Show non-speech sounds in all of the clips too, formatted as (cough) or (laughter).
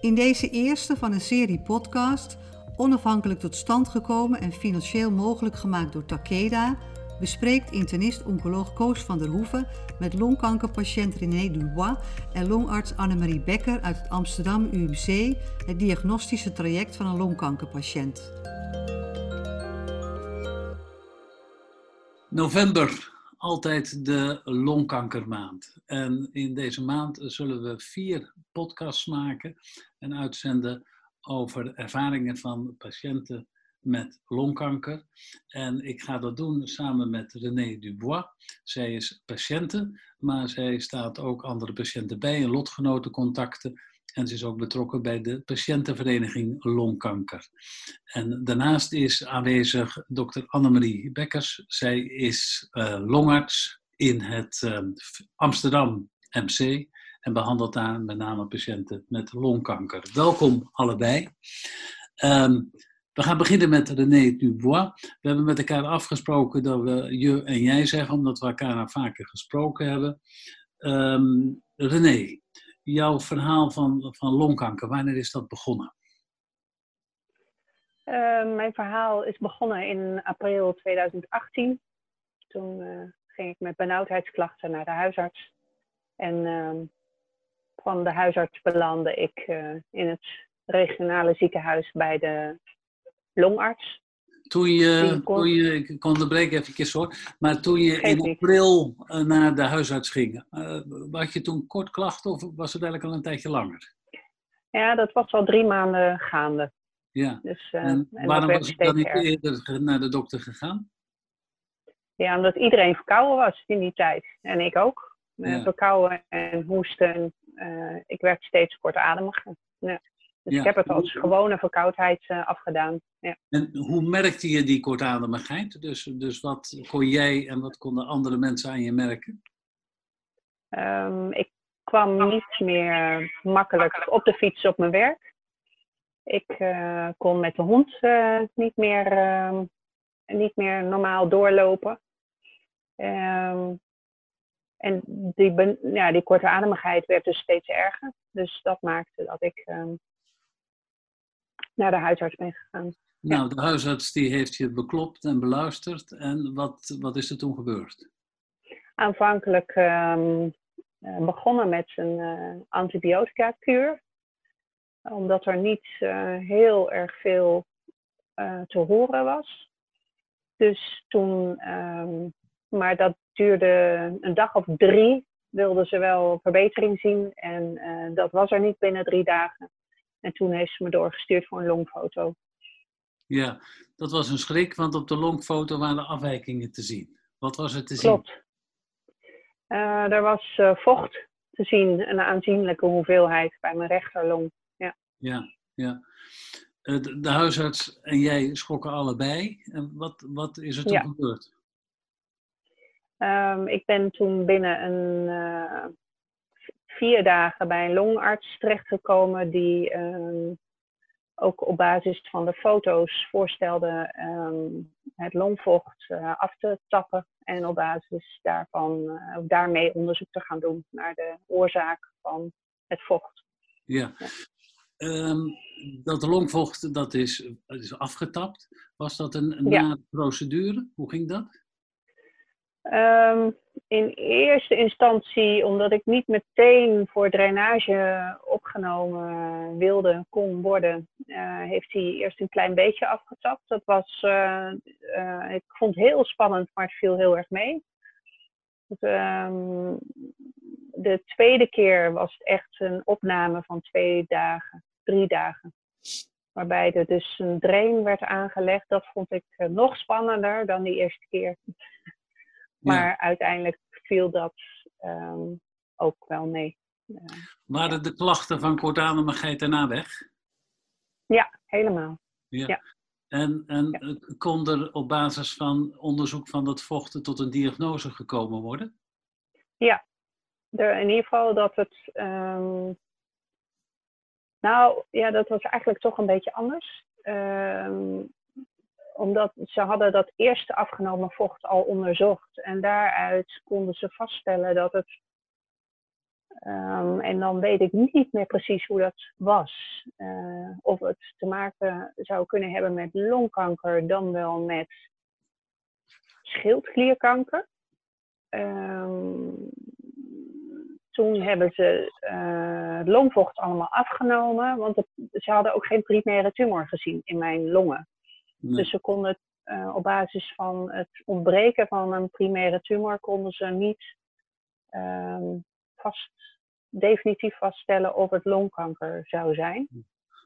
In deze eerste van een serie podcast, onafhankelijk tot stand gekomen en financieel mogelijk gemaakt door Takeda, bespreekt internist-oncoloog Koos van der Hoeven met longkankerpatiënt René Dubois en longarts Annemarie Becker uit het Amsterdam UMC het diagnostische traject van een longkankerpatiënt. November, altijd de longkankermaand. En in deze maand zullen we vier podcasts maken en uitzenden over ervaringen van patiënten met longkanker. En ik ga dat doen samen met René Dubois. Zij is patiënte, maar zij staat ook andere patiënten bij in lotgenotencontacten. En ze is ook betrokken bij de patiëntenvereniging Longkanker. En daarnaast is aanwezig dokter Annemarie Bekkers. Zij is uh, longarts in het uh, Amsterdam MC en behandelt daar met name patiënten met longkanker. Welkom allebei. Um, we gaan beginnen met René Dubois. We hebben met elkaar afgesproken dat we je en jij zeggen, omdat we elkaar vaker gesproken hebben. Um, René, jouw verhaal van, van longkanker, wanneer is dat begonnen? Uh, mijn verhaal is begonnen in april 2018. Toen uh, ging ik met benauwdheidsklachten naar de huisarts. En van de huisarts belandde ik uh, in het regionale ziekenhuis bij de longarts. Toen je, kon... toen je, ik onderbreek even hoor, maar toen je in april uh, naar de huisarts ging, had je toen kort klachten of was het eigenlijk al een tijdje langer? Ja, dat was al drie maanden gaande. Ja, dus, uh, en, en waarom was je dan niet eerder naar de dokter gegaan? Ja, omdat iedereen verkouden was in die tijd. En ik ook. Ja. Verkouden en hoesten. ik werd steeds kortademiger. Ja. Dus ik heb het als gewone verkoudheid uh, afgedaan. Ja. En hoe merkte je die kortademigheid? Dus, dus wat kon jij en wat konden andere mensen aan je merken? Um, ik kwam niet meer makkelijk op de fiets op mijn werk. Ik uh, kon met de hond uh, niet, meer, uh, niet meer normaal doorlopen. En die, ja, die kortademigheid werd dus steeds erger. Dus dat maakte dat ik um, naar de huisarts ben gegaan. Nou, de huisarts die heeft je beklopt en beluisterd. En wat, wat is er toen gebeurd? Aanvankelijk um, begonnen met een uh, antibiotica-kuur. Omdat er niet uh, heel erg veel uh, te horen was. Dus toen, um, maar dat duurde een dag of drie, wilden ze wel verbetering zien. En dat was er niet binnen drie dagen. En toen heeft ze me doorgestuurd voor een longfoto. Ja, dat was een schrik, want op de longfoto waren afwijkingen te zien. Wat was er te zien? Klopt. Uh, er was uh, vocht te zien, een aanzienlijke hoeveelheid bij mijn rechterlong. Ja, ja. ja. De, de, huisarts en jij schrokken allebei. En wat, wat is er toen ja. gebeurd? Um, ik ben toen binnen een vier dagen bij een longarts terechtgekomen die um, ook op basis van de foto's voorstelde um, het longvocht uh, af te tappen en op basis daarvan uh, daarmee onderzoek te gaan doen naar de oorzaak van het vocht. Ja. ja. Um, dat longvocht dat is, is afgetapt. Was dat een, een ja. procedure? Hoe ging dat? Um, in eerste instantie, omdat ik niet meteen voor drainage opgenomen wilde, kon worden, uh, heeft hij eerst een klein beetje afgetapt. Dat was, uh, uh, ik vond het heel spannend, maar het viel heel erg mee. Um, de tweede keer was het echt een opname van twee dagen, drie dagen. Waarbij er dus een drain werd aangelegd. Dat vond ik nog spannender dan die eerste keer. Maar ja. uiteindelijk viel dat um, ook wel mee. Uh, Waren ja. de klachten van kortademigheid daarna weg? Ja, helemaal. Ja. ja. En, en kon er op basis van onderzoek van dat vochten tot een diagnose gekomen worden? Ja, er, in ieder geval dat het. Um, nou ja, dat was eigenlijk toch een beetje anders. Um, omdat ze hadden dat eerste afgenomen vocht al onderzocht. En daaruit konden ze vaststellen dat het Ehm, en dan weet ik niet meer precies hoe dat was. Uh, of het te maken zou kunnen hebben met longkanker, dan wel met schildklierkanker. Um, toen hebben ze het longvocht allemaal afgenomen, want het, ze hadden ook geen primaire tumor gezien in mijn longen. Dus ze konden uh, op basis van het ontbreken van een primaire tumor, konden ze niet um, vast, definitief vaststellen of het longkanker zou zijn.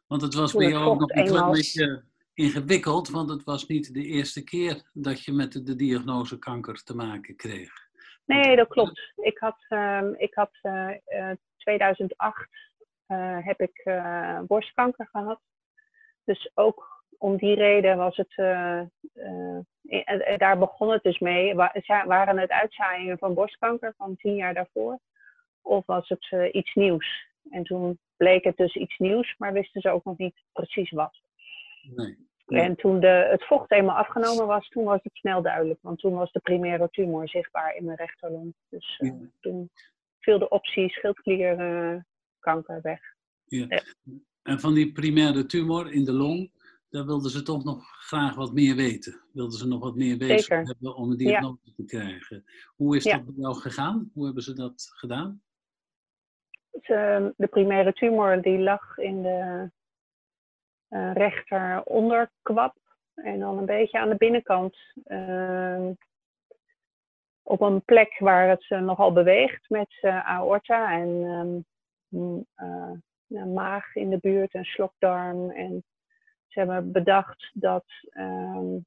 Want het was bij jou ook nog een beetje ingewikkeld, want het was niet de eerste keer dat je met de, diagnose kanker te maken kreeg. Nee, dat klopt. Ik had, uh, ik had uh, uh, 2008 heb ik eh, borstkanker gehad. Dus ook om die reden was het, uh, uh, daar begon het dus mee. Waren het uitzaaiingen van borstkanker van tien jaar daarvoor? Of was het uh, iets nieuws? En toen bleek het dus iets nieuws, maar wisten ze ook nog niet precies wat. Nee. En toen de, het vocht eenmaal afgenomen was, toen was het snel duidelijk. Want toen was de primaire tumor zichtbaar in mijn rechterlong. Dus ja. toen viel de optie schildklierkanker weg. Ja. En van die primaire tumor in de long, daar wilden ze toch nog graag wat meer weten. Wilden ze nog wat meer weten hebben om een diagnose ja. te krijgen. Hoe is dat bij jou gegaan? Hoe hebben ze dat gedaan? De, de primaire tumor die lag in de uh, rechter onderkwap. En dan een beetje aan de binnenkant. Uh, op een plek waar het uh, nogal beweegt met uh, aorta en um, maag in de buurt en slokdarm. En ze hebben bedacht dat um,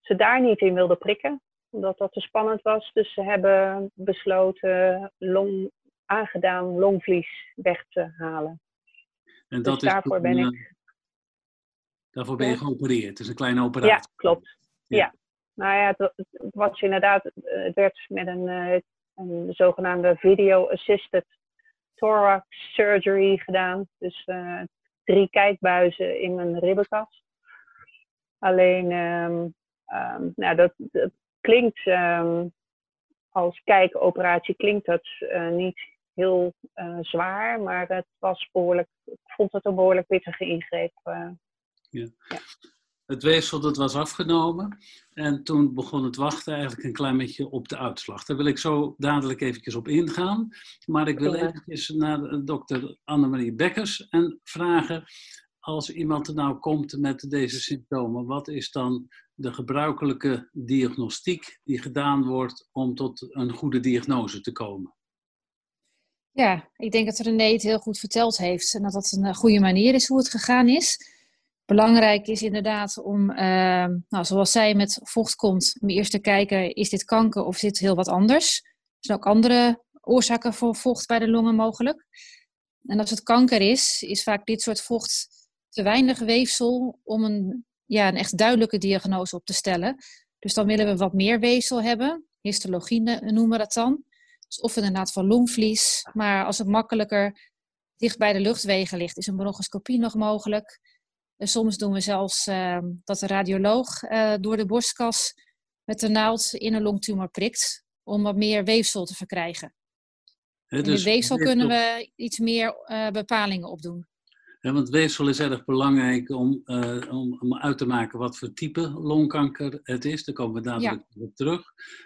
ze daar niet in wilden prikken, omdat dat te spannend was. Dus ze hebben besloten long, aangedaan longvlies weg te halen. En dat dus daarvoor is ben ik Daarvoor ben je geopereerd. Het is een kleine operatie. Ja, klopt. Ja. ja. Nou ja, het, het, was inderdaad, het werd met een, een zogenaamde video-assisted thorax surgery gedaan. Dus uh, drie kijkbuizen in mijn ribbenkast. Alleen, um, um, nou, dat, dat klinkt um, als kijkoperatie klinkt dat uh, niet heel uh, zwaar, maar het was behoorlijk, ik vond het een behoorlijk pittige ingreep. Ja. ja. Het weefsel dat was afgenomen en toen begon het wachten eigenlijk een klein beetje op de uitslag. Daar wil ik zo dadelijk eventjes op ingaan. Maar ik wil eventjes naar dokter Annemarie Bekkers en vragen, als iemand er nou komt met deze symptomen, wat is dan de gebruikelijke diagnostiek die gedaan wordt om tot een goede diagnose te komen? Ja, ik denk dat René het heel goed verteld heeft en dat dat een goede manier is hoe het gegaan is. Belangrijk is inderdaad om, uh, nou, zoals zij met vocht komt, om eerst te kijken, is dit kanker of zit heel wat anders? Er zijn ook andere oorzaken voor vocht bij de longen mogelijk. En als het kanker is, is vaak dit soort vocht te weinig weefsel om een, ja, een echt duidelijke diagnose op te stellen. Dus dan willen we wat meer weefsel hebben. Histologie noemen we dat dan. Dus of inderdaad van longvlies. Maar als het makkelijker dicht bij de luchtwegen ligt, is een bronchoscopie nog mogelijk. En soms doen we zelfs uh, dat de radioloog uh, door de borstkas met de naald in een longtumor prikt om wat meer weefsel te verkrijgen. He, dus in de weefsel, weefsel kunnen we iets meer uh, bepalingen opdoen. Want weefsel is erg belangrijk om, om, om, uit te maken wat voor type longkanker het is. Daar komen we dadelijk ja. op terug.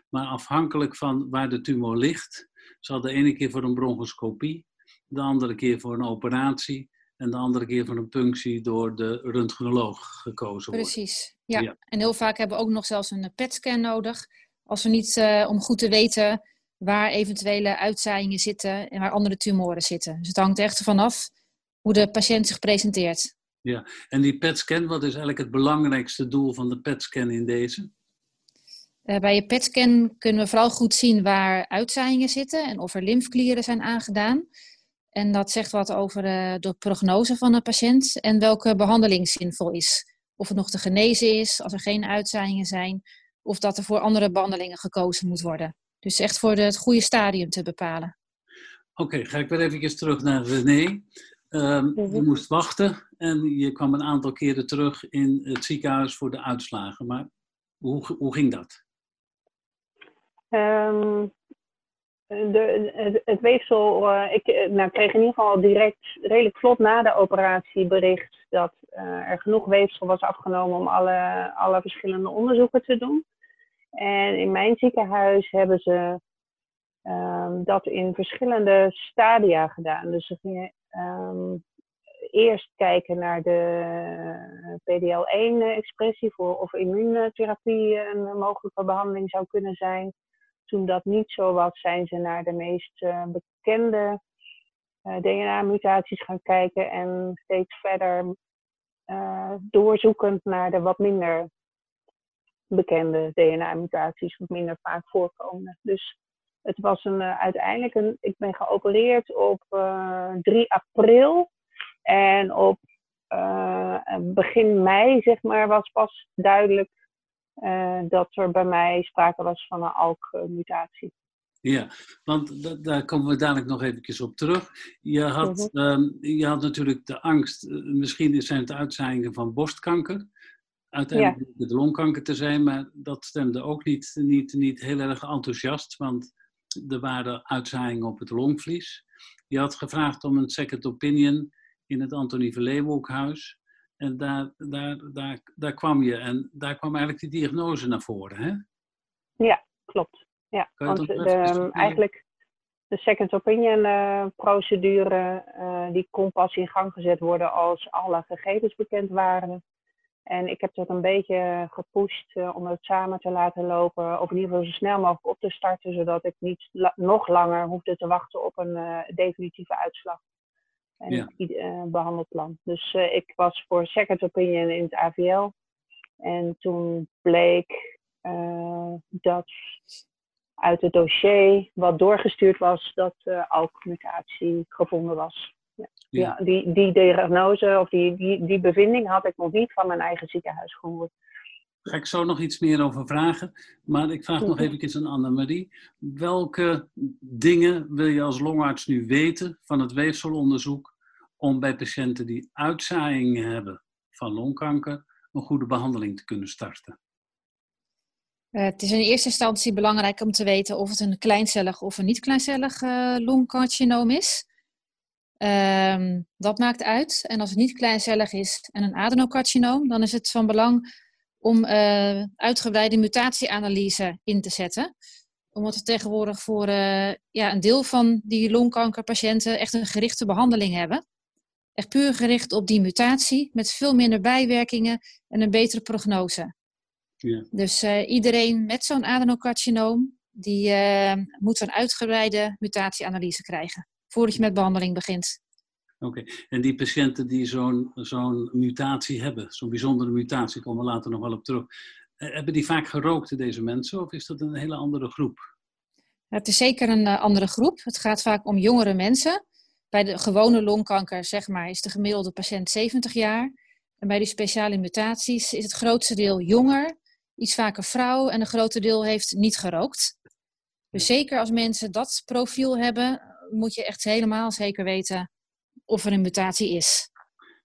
Maar afhankelijk van waar de tumor ligt, zal de ene keer voor een bronchoscopie, de andere keer voor een operatie en de andere keer voor een punctie door de röntgenoloog gekozen wordt. Precies, ja. ja. En heel vaak hebben we ook nog zelfs een PET-scan nodig. Als we niet, uh, om goed te weten waar eventuele uitzaaiingen zitten en waar andere tumoren zitten. Dus het hangt echt ervan af hoe de patiënt zich presenteert. Ja, en die PET-scan, wat is eigenlijk het belangrijkste doel van de PET-scan in deze? Uh, bij je PET-scan kunnen we vooral goed zien waar uitzaaiingen zitten en of er lymfklieren zijn aangedaan. En dat zegt wat over uh, de prognose van een patiënt en welke behandeling zinvol is. Of het nog te genezen is, als er geen uitzaaiingen zijn, of dat er voor andere behandelingen gekozen moet worden. Dus echt voor de, het goede stadium te bepalen. Oké, okay, ga ik weer even terug naar René. Um, je moest wachten en je kwam een aantal keren terug in het ziekenhuis voor de uitslagen. Maar hoe, hoe ging dat? Um, de, het, weefsel, uh, ik nou, kreeg in ieder geval direct redelijk vlot na de operatie bericht dat uh, er genoeg weefsel was afgenomen om alle, alle verschillende onderzoeken te doen. En in mijn ziekenhuis hebben ze um, dat in verschillende stadia gedaan. Dus ze gingen um, eerst kijken naar de PDL1-expressie voor of immuuntherapie een mogelijke behandeling zou kunnen zijn. Toen dat niet zo was, zijn ze naar de meest uh, bekende uh, DNA-mutaties gaan kijken en steeds verder uh, doorzoekend naar de wat minder bekende DNA-mutaties, wat minder vaak voorkomen. Dus het was een, uiteindelijk een, ik ben geopereerd op 3 april en op begin mei, zeg maar, was pas duidelijk dat er bij mij sprake was van een ALK-mutatie. Ja, want daar komen we dadelijk nog eventjes op terug. Je had, mm -hmm. je had natuurlijk de angst, eh, misschien zijn het uitzaaiingen van borstkanker. Uiteindelijk ja. de longkanker te zijn, maar dat stemde ook niet, niet, niet heel erg enthousiast, want er waren uitzaaiingen op het longvlies. Je had gevraagd om een second opinion in het Antonie Verleeuwenhoekhuis. En daar, daar, daar, daar kwam je en daar kwam eigenlijk die diagnose naar voren, hè? Ja, klopt. Ja, want de, eigenlijk de second opinion uh, procedure, uh, die kon pas in gang gezet worden als alle gegevens bekend waren. En ik heb dat een beetje gepusht uh, om het samen te laten lopen, of in ieder geval zo snel mogelijk op te starten, zodat ik niet nog langer hoefde te wachten op een definitieve uitslag en ja. het uh, behandelplan. Dus uh, ik was voor second opinion in het AVL. En toen bleek uh, dat uit het dossier wat doorgestuurd was, dat uh, ALK-mutatie gevonden was. Ja. ja. die, die diagnose of die, die, die bevinding had ik nog niet van mijn eigen ziekenhuis gehoord. Ga ik zo nog iets meer over vragen. Maar ik vraag nog even aan Annemarie. Welke dingen wil je als longarts nu weten van het weefselonderzoek om bij patiënten die uitzaaiingen hebben van longkanker een goede behandeling te kunnen starten? Uh, het is in eerste instantie belangrijk om te weten of het een kleincellig of een niet-kleincellig uh, longcarcinoom is. Uh, dat maakt uit. En als het niet kleincellig is en een adenocarcinoom, dan is het van belang om uh, uitgebreide mutatieanalyse in te zetten. Omdat we tegenwoordig voor ja, een deel van die longkankerpatiënten echt een gerichte behandeling hebben. Echt puur gericht op die mutatie, met veel minder bijwerkingen en een betere prognose. Ja. Dus uh, iedereen met zo'n adenocarcinoom, die moet een uitgebreide mutatieanalyse krijgen, voordat je met behandeling begint. Oké, okay. en die patiënten die zo'n zo'n mutatie hebben, zo'n bijzondere mutatie, komen we later nog wel op terug. Uh, hebben die vaak gerookt, deze mensen, of is dat een hele andere groep? Het is zeker een andere groep. Het gaat vaak om jongere mensen. Bij de gewone longkanker, zeg maar, is de gemiddelde patiënt 70 jaar. En bij die speciale mutaties is het grootste deel jonger, iets vaker vrouw en een grote deel heeft niet gerookt. Dus zeker als mensen dat profiel hebben, moet je echt helemaal zeker weten of er een mutatie is.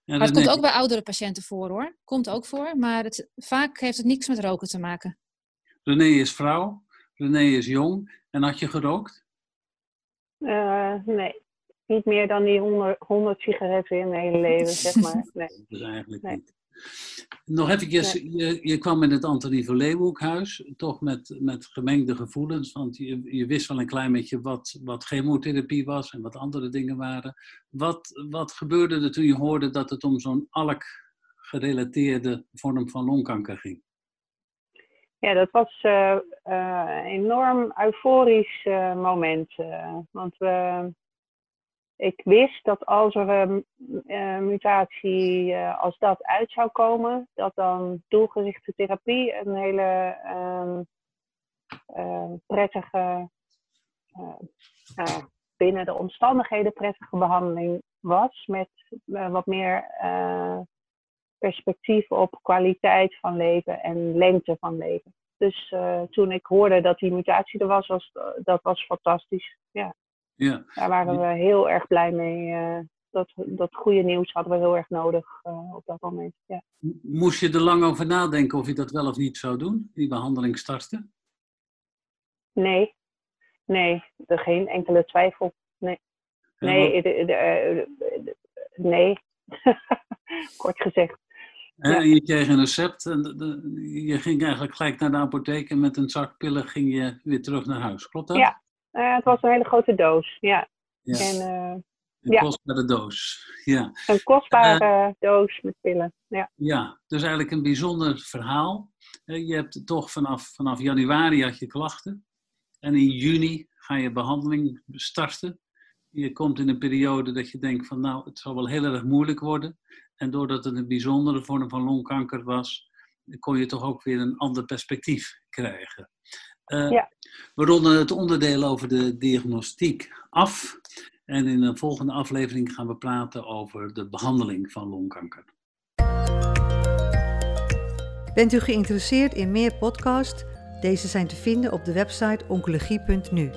Ja, maar het komt ook bij oudere patiënten voor hoor. Komt ook voor, maar het, vaak heeft het niks met roken te maken. René is vrouw, René is jong. En had je gerookt? Uh, nee niet meer dan die 100, 100 sigaretten in mijn hele leven, zeg maar. Nee. Dat is eigenlijk nee. niet. Nog even, je, je kwam in het Antonie van Leeuwenhoekhuis, toch met, met gemengde gevoelens, want je, je wist wel een klein beetje wat, wat chemotherapie was en wat andere dingen waren. Wat, wat gebeurde er toen je hoorde dat het om zo'n ALK-gerelateerde vorm van longkanker ging? Ja, dat was uh, uh, een enorm euforisch uh, moment. want we, ik wist dat als er een uh, mutatie uh, als dat uit zou komen, dat dan doelgerichte therapie een hele um, uh, prettige, binnen de omstandigheden prettige behandeling was, met wat meer perspectief op kwaliteit van leven en lengte van leven. Dus toen ik hoorde dat die mutatie er was, was dat was fantastisch. Ja. Ja. Daar waren we heel erg blij mee. Uh, dat, dat goede nieuws hadden we heel erg nodig uh, op dat moment. Ja. Moest je er lang over nadenken of je dat wel of niet zou doen, die behandeling starten? Nee. nee, er geen enkele twijfel. Nee, nee, nee. (laughs) kort gezegd. En je kreeg een recept en je ging eigenlijk gelijk naar de apotheek en met een zak pillen ging je weer terug naar huis. Klopt dat? Ja, uh, het was een hele grote doos. Ja. ja. En, uh, een ja. kostbare doos. Ja. Een kostbare uh, doos met pillen. Ja. ja, dus eigenlijk een bijzonder verhaal. Je hebt toch vanaf, vanaf januari had je klachten. En in juni ga je behandeling starten. Je komt in een periode dat je denkt van nou, het zal wel heel erg moeilijk worden. En doordat het een bijzondere vorm van longkanker was, kon je toch ook weer een ander perspectief krijgen. Uh, ja. We ronden het onderdeel over de diagnostiek af. En in een volgende aflevering gaan we praten over de behandeling van longkanker. Bent u geïnteresseerd in meer podcasts? Deze zijn te vinden op de website oncologie.nu.